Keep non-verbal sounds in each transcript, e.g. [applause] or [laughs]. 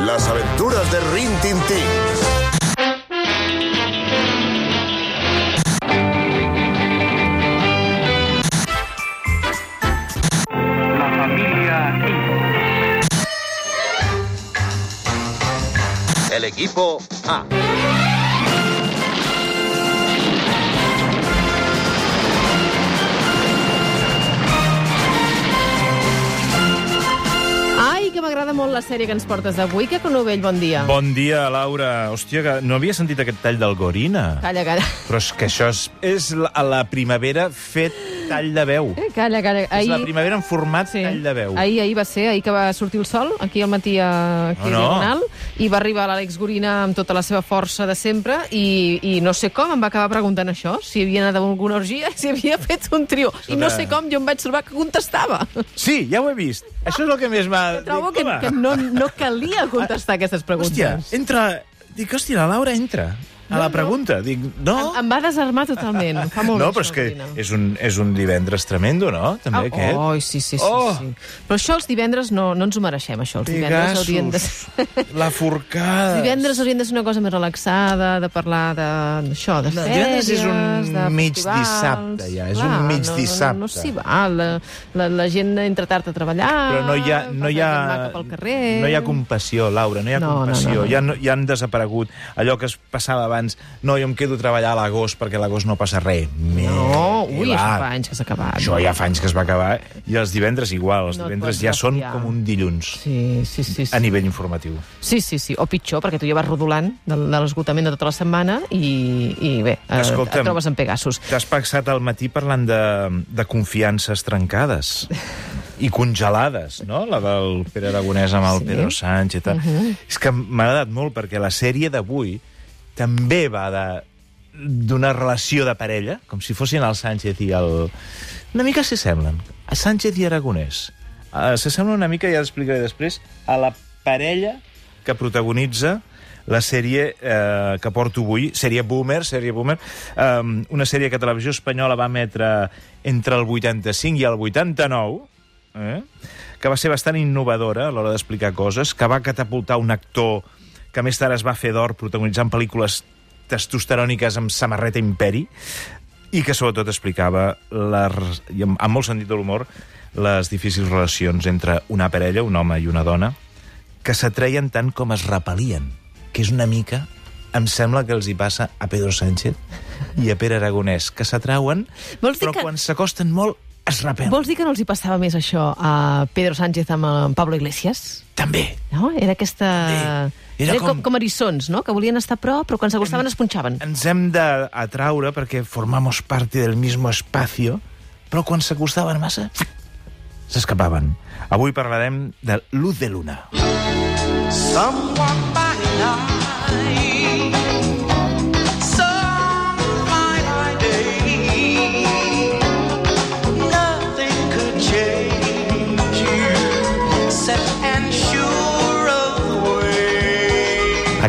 Las aventuras de Rin Tin Tin. La familia El equipo A. m'agrada molt la sèrie que ens portes d'avui. Que Conovell, bon dia. Bon dia, Laura. Hòstia, que no havia sentit aquest tall del Gorina. Calla, calla. Però és que això és, és la, la primavera fet tall de veu. Eh, Calla, calla. És la primavera en format Sí. tall de veu. Ahir, ahir va ser, ahir que va sortir el sol, aquí al matí a aquí No, no. Diagonal, i va arribar l'Àlex Gorina amb tota la seva força de sempre, i, i no sé com em va acabar preguntant això, si havia anat a alguna orgia, si havia fet un trio. I no sé com, jo em vaig trobar que contestava. Sí, ja ho he vist. Això és el que més m'ha... Trobo Dic, que, que no, no calia contestar aquestes preguntes. Hòstia, entra... Dic, hòstia, la Laura entra a la pregunta. Dic, no... Em, em va desarmar totalment. Em fa molt no, bé, però és això, que és un, és un divendres tremendo, no? També, aquest. Oh, sí, sí, sí, Oh! sí. Però això els divendres no, no ens ho mereixem, això. Els divendres haurien de... Pegassos, la forcada. Els divendres haurien de ser una cosa més relaxada, de parlar de- d'això, de, No, divendres és un de mig festivals. dissabte, ja, és un mig no, dissabte. No, no, no s'hi val. La, la, la gent entra tard a treballar... Però no hi ha, no hi ha, no hi ha compassió, Laura, no hi ha No, no, compassió. no, no. Ja, no, ja han desaparegut allò que es passava abans. No, jo em quedo a treballar a l'agost perquè a l'agost no passa res. No, ui, va. això fa anys que s'ha acabat. Això ja fa anys que es va acabar. I els divendres igual, els No divendres ja són com un dilluns Sí, sí, sí. sí. a nivell informatiu. Sí, sí, sí. O pitjor, perquè tu ja vas rodolant de, de l'esgotament de tota la setmana i, i bé, eh, Escolta'm. et trobes en Pegasus. T'has passat al matí parlant de, de confiances trencades i congelades, no? La del Pere Aragonès amb el Sí. Pedro Sánchez. Uh -huh. És que m'ha agradat molt perquè la sèrie d'avui també va de d'una relació de parella, com si fossin el Sánchez i el... Una mica s'assemblen. A Sánchez i Aragonès. Uh, s'assemblen una mica, ja l'explicaré després, a la parella que protagonitza la sèrie eh, que porto avui, sèrie Boomer, sèrie Boomer, eh, una sèrie que Televisió Espanyola va emetre entre el 85 i el 89, eh, que va ser bastant innovadora a l'hora d'explicar coses, que va catapultar un actor que més tard es va fer d'or protagonitzant pel·lícules testosteròniques amb samarreta imperi, i que sobretot explicava, les, i amb, amb molt sentit de l'humor, les difícils relacions entre una parella, un home i una dona, que s'atreien tant com es repelien, que és una mica, em sembla que els hi passa a Pedro Sánchez i a Pere Aragonès, que s'atrauen, però que- quan s'acosten molt es repelen. Vols dir que no els hi passava més això a Pedro Sánchez amb Pablo Iglesias? També. No? Era aquesta... Bé, era Era com, com- eriçons, no? Que volien estar a prop, però quan s'acostaven es punxaven. Ens hem d'atraure perquè formamos parte del mismo espacio, però quan s'acostaven massa, s'escapaven. Avui parlarem de Luz de Luna. Someone by night,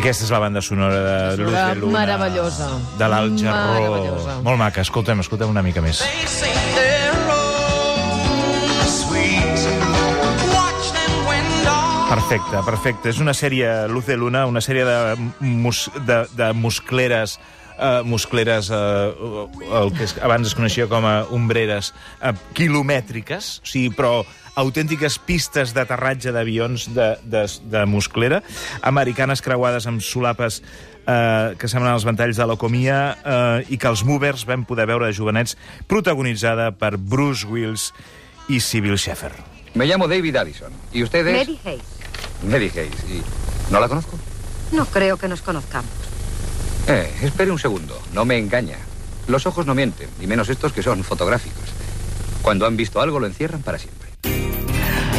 Aquesta és la banda sonora de Luz de Luna. Meravellosa. De l'Alt Jarró. Meravellosa. Molt maca. Escoltem, escoltem una mica més. Perfecte, perfecte. És una sèrie, Luz de Luna, una sèrie de, mus, de, de muscleres Uh, muscleres, uh, el que es, abans es coneixia com a ombreres, uh, quilomètriques, o sigui, però autèntiques pistes d'aterratge d'avions de, de, de musclera, americanes creuades amb solapes eh, que semblen els ventalls de l'Ocomia eh, i que els Movers vam poder veure de jovenets, protagonitzada per Bruce Willis i Sybil Sheffer. Me llamo David Addison. ¿Y usted es? Mary Hayes. Mary Hayes. ¿Y no la conozco? No creo que nos conozcamos. Eh, espere un segundo. No me engaña. Los ojos no mienten, y menos estos que son fotográficos. Cuando han visto algo lo encierran para siempre.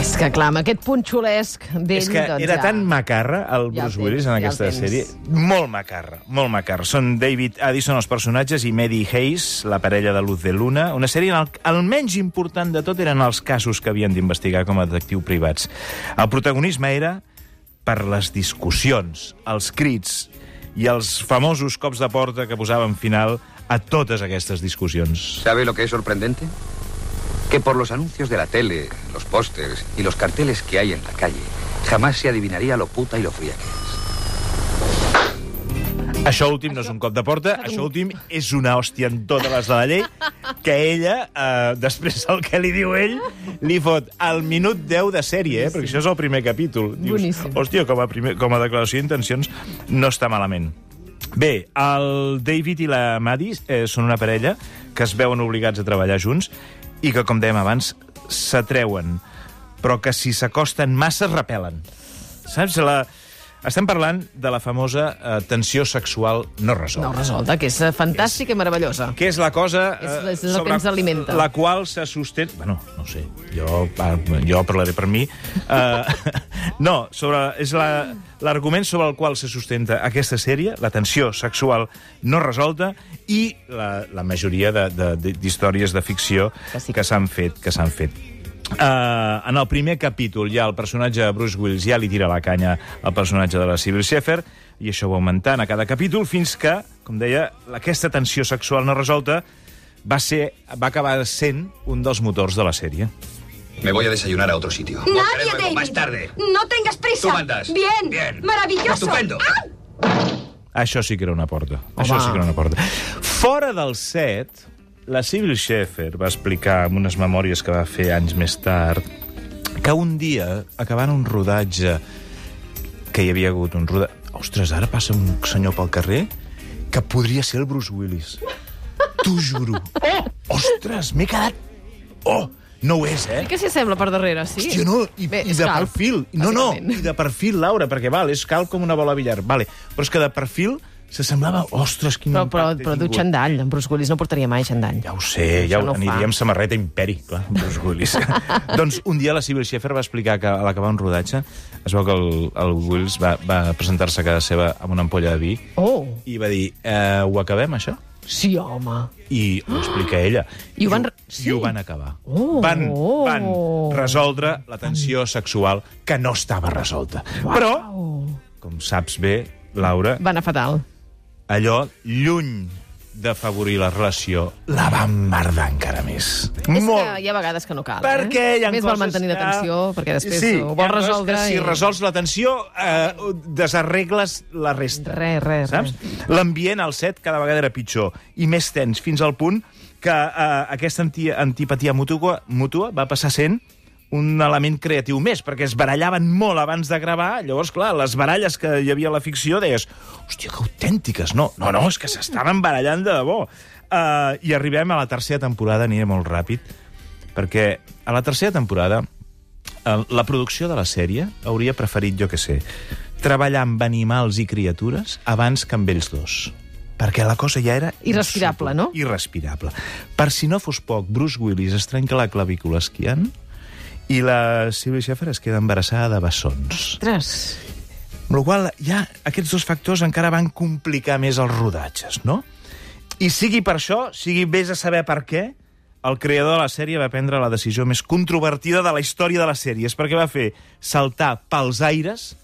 És que, clar, amb aquest punt xulesc d'ell... És que doncs, era ja... tan macarra el Ja el Bruce tens, Willis en ja aquesta tens. sèrie. Molt macarra, molt macarra. Són David Addison els personatges i Maddie Hayes, la parella de Luz de Luna. Una sèrie en el, el menys important de tot eren els casos que havien d'investigar com a detectiu privats. El protagonisme era per les discussions, els crits i els famosos cops de porta que posaven final a totes aquestes discussions. ¿Sabe lo que es sorprendente? Que por los anuncios de la tele, los pósters y los carteles que hay en la calle, Jamás se adivinaría lo puta y lo fría que. Això últim no és un cop de porta, això últim és una hòstia en totes les de la llei, que ella, eh, després el que li diu ell, li fot al minut 10 de sèrie, eh, perquè això és el primer capítol. Dius, Boníssim. hòstia, com a, primer, com a declaració d'intencions no està malament. Bé, el David i la Maddie eh, són una parella que es veuen obligats a treballar junts i que, com dèiem abans, s'atreuen, però que si s'acosten massa es repel·len. Saps? La... Estem parlant de la famosa eh, tensió sexual no resolta. No resolta, que és eh, fantàstica i meravellosa. Què és la cosa És- eh, és el que sobre ens alimenta. la qual se sostén... Bueno, no sé, jo, ah, jo parlaré per mi. Uh, [laughs] no, sobre, és la- l'argument sobre el qual se sustenta aquesta sèrie, la tensió sexual no resolta i la, la majoria de- de- de- d'històries de, de ficció Que sí. que s'han fet, que s'han fet. Uh, en el primer capítol ja el personatge de Bruce Willis ja li tira la canya al personatge de la Sybil Schaeffer i això va augmentant a cada capítol fins que, com deia, aquesta tensió sexual no resolta va, ser, va acabar sent un dels motors de la sèrie. Me voy a desayunar a otro sitio. Nadie, David. Más tarde. No tengas prisa. Tú mandas. Bien. Bien. Maravilloso. Estupendo. Això sí que era una porta. Això sí que era una porta. Fora del set, la Sybil Schaeffer va explicar en unes memòries que va fer anys més tard que un dia, acabant un rodatge que hi havia hagut un rodatge... Ostres, ara passa un senyor pel carrer que podria ser el Bruce Willis. T'ho juro. Oh! [laughs] Ostres, m'he quedat... Oh! No ho és, eh? Sí que s'hi sembla per darrere, sí. Hòstia, no, i, Bé, i de calb, perfil. No, no, i de perfil, Laura, perquè val, és calb com una bola de billar, vale. però és que de perfil se semblava... Ostres, quin Però, però, impacte he però du tingut. xandall. En Bruce Willis no portaria mai xandall. Ja ho sé, ja Això ho no aniria fa. amb samarreta imperi, clar, Bruce Willis. [laughs] doncs un dia la Sybil Schaeffer va explicar que a l'acabar un rodatge es veu que el, el Willis va, va presentar-se a casa seva amb una ampolla de vi Oh, i va dir, eh, ho acabem, això? sí, home. I ho explica ella. [gasps] I ho van- I sí. ho van acabar. Oh. Van, van resoldre la tensió sexual que no estava resolta. Però, com saps bé, Laura, Va anar fatal. Allò, lluny d'afavorir la relació, la va emmerdar encara més. És Molt. que hi ha vegades que no cal, Perquè eh? hi ha Més coses val mantenir que- l'atenció, perquè després sí, ho coses resoldre Que si i... resols la tensió, eh, desarregles la resta. Res, res, Saps? res. L'ambient al set cada vegada era pitjor i més tens, fins al punt que eh, aquesta anti antipatia mútua, mútua va passar sent un element creatiu més, perquè es barallaven molt abans de gravar, llavors, clar, les baralles que hi havia a la ficció deies, hòstia, que autèntiques, no, no, no, és que s'estaven barallant de debò. Uh, I arribem a la tercera temporada, aniré molt ràpid, perquè a la tercera temporada el- la producció de la sèrie hauria preferit, jo que sé, treballar amb animals i criatures abans que amb ells dos. Perquè la cosa ja era... Irrespirable, no? Irrespirable. Per si no fos poc, Bruce Willis es trenca la clavícula esquiant i la Sylvia Schaeffer es queda embarassada de bessons. Ostres. Amb la qual ja aquests dos factors encara van complicar més els rodatges, no? I sigui per això, sigui vés a saber per què, el creador de la sèrie va prendre la decisió més controvertida de la història de les sèries, perquè va fer saltar pels aires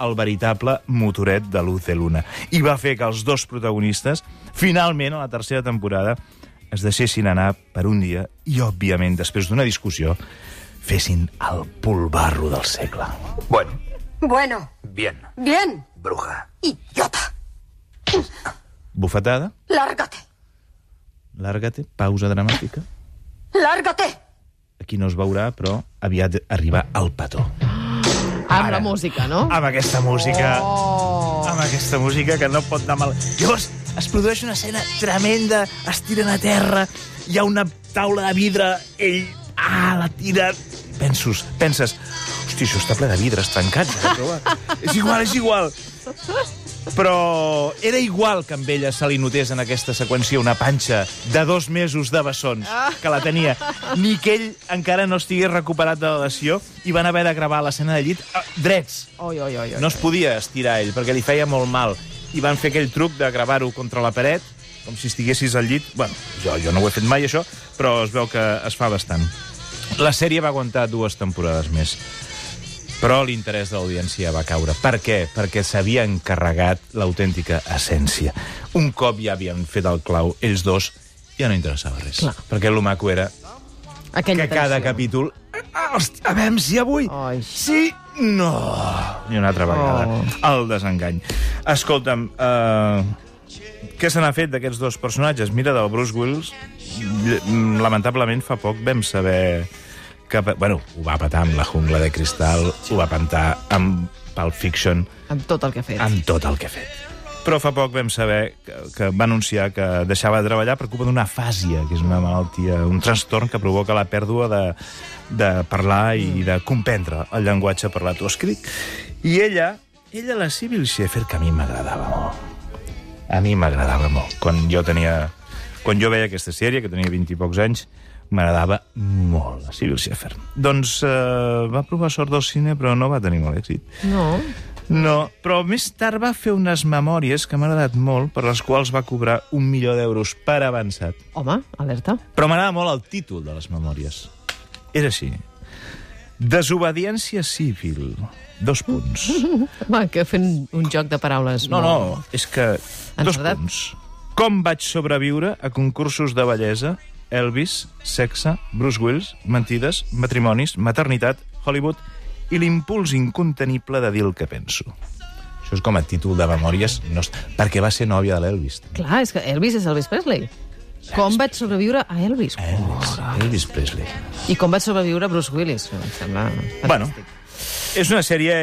el veritable motoret de Luz de Luna. I va fer que els dos protagonistes, finalment, a la tercera temporada, es deixessin anar per un dia i, òbviament, després d'una discussió, fessin el pulbarro del segle. Bueno, Bueno. bien. Bien. Bruja. Idiota. Bufetada, Lárgate. làrgate, pausa dramàtica. Lárgate. Aquí no es veurà, però aviat arriba el petó. Amb Ara. la música, no? Amb aquesta música... Oh. Amb aquesta música que no pot anar mal. Llavors, es produeix una escena tremenda, es tiren a terra, hi ha una taula de vidre, ell ah, la tira... Pensos, penses, hosti, això està ple de vidres trencats. Eh? És igual, és igual. Però era igual que amb ella se li notés en aquesta seqüència una panxa de dos mesos de bessons que la tenia. Ni que ell encara no estigués recuperat de la lesió i van haver de gravar l'escena de llit eh, drets. Oi, oi, oi, oi. No es podia estirar ell, perquè li feia molt mal. I van fer aquell truc de gravar-ho contra la paret, com si estiguessis al llit. Bueno, jo, jo no ho he fet mai, això, però es veu que es fa bastant. La sèrie va aguantar dues temporades més. Però l'interès de l'audiència va caure. Per què? Perquè s'havia encarregat l'autèntica essència. Un cop ja havien fet el clau, ells dos, ja no interessava res. Clar. Perquè el maco era Aquella que cada capítol... A veure si avui... Ai. Sí, No, ni una altra vegada. Oh. El desengany. Escolta'm, uh, què se n'ha fet d'aquests dos personatges? Mira, del Bruce Willis, ll- lamentablement fa poc vam saber que... Bueno, ho va patar amb la jungla de cristal, ho va pentar amb Pulp Fiction, Amb tot el que ha fet. amb tot el que ha fet. Però fa poc vam saber que, que va anunciar que deixava de treballar per culpa d'una afàsia, que és una malaltia, un trastorn que provoca la pèrdua de, de parlar i de comprendre el llenguatge parlat o escrit. I ella, ella, la Sibyl Schaeffer, que a mi m'agradava molt. A mi m'agradava molt. Quan jo tenia... Quan jo veia aquesta sèrie, que tenia 20 i pocs anys, m'agradava molt la Sibyl Schaeffer. Doncs eh, va provar sort del cine, però no va tenir molt èxit. No. No, però més tard va fer unes memòries que m'ha agradat molt, per les quals va cobrar un milió d'euros per avançat. Home, alerta. Però m'agrada molt el títol de les memòries. És així. Desobediència civil. Dos punts. [laughs] Va, que fent un joc de paraules. No, no, molt- és que... Dos Enredat. punts. Com vaig sobreviure a concursos de bellesa, Elvis, sexe, Bruce Willis, mentides, matrimonis, maternitat, Hollywood i l'impuls incontenible de dir el que penso. Això és com a títol de memòries, no, perquè va ser nòvia de l'Elvis. Clar, és que Elvis és Elvis Presley. Com vaig sobreviure a Elvis? Elvis, Elvis Presley. I com vaig sobreviure a Bruce Willis? Em sembla fantàstic. Bueno, és una sèrie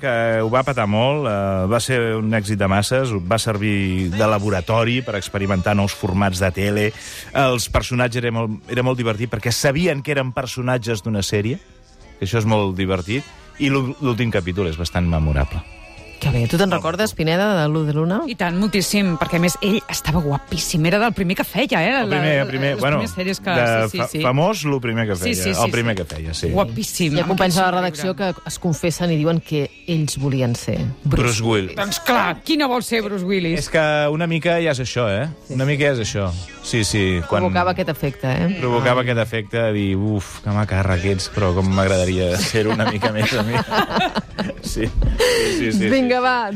que ho va patar molt, eh, va ser un èxit de masses, va servir de laboratori per experimentar nous formats de tele. Els personatges era molt, era molt divertit perquè sabien que eren personatges d'una sèrie, que això és molt divertit, i l'ú- l'últim capítol és bastant memorable. Que bé, tu te'n recordes, Pineda, de l'U de Luna? I tant, moltíssim, perquè a més ell estava guapíssim, era del primer que feia, eh? El primer, el primer, les bueno, sèries que... de sí, fa, sí, sí. famós, el primer que feia. Sí, sí, sí, el primer sí. que feia, sí. Guapíssim. Hi ha companys de la redacció que es confessen i diuen que ells volien ser Bruce Willis. Doncs clar, qui no vol ser Bruce Willis? És que una mica ja és això, eh? Una mica ja és això. Sí, sí. Quan... Provocava aquest efecte, eh? provocava aquest efecte de dir, uf, que macarra que ets, però com m'agradaria ser una mica més a mi. [laughs] Sí, sí, sí. sí. Vinga, va,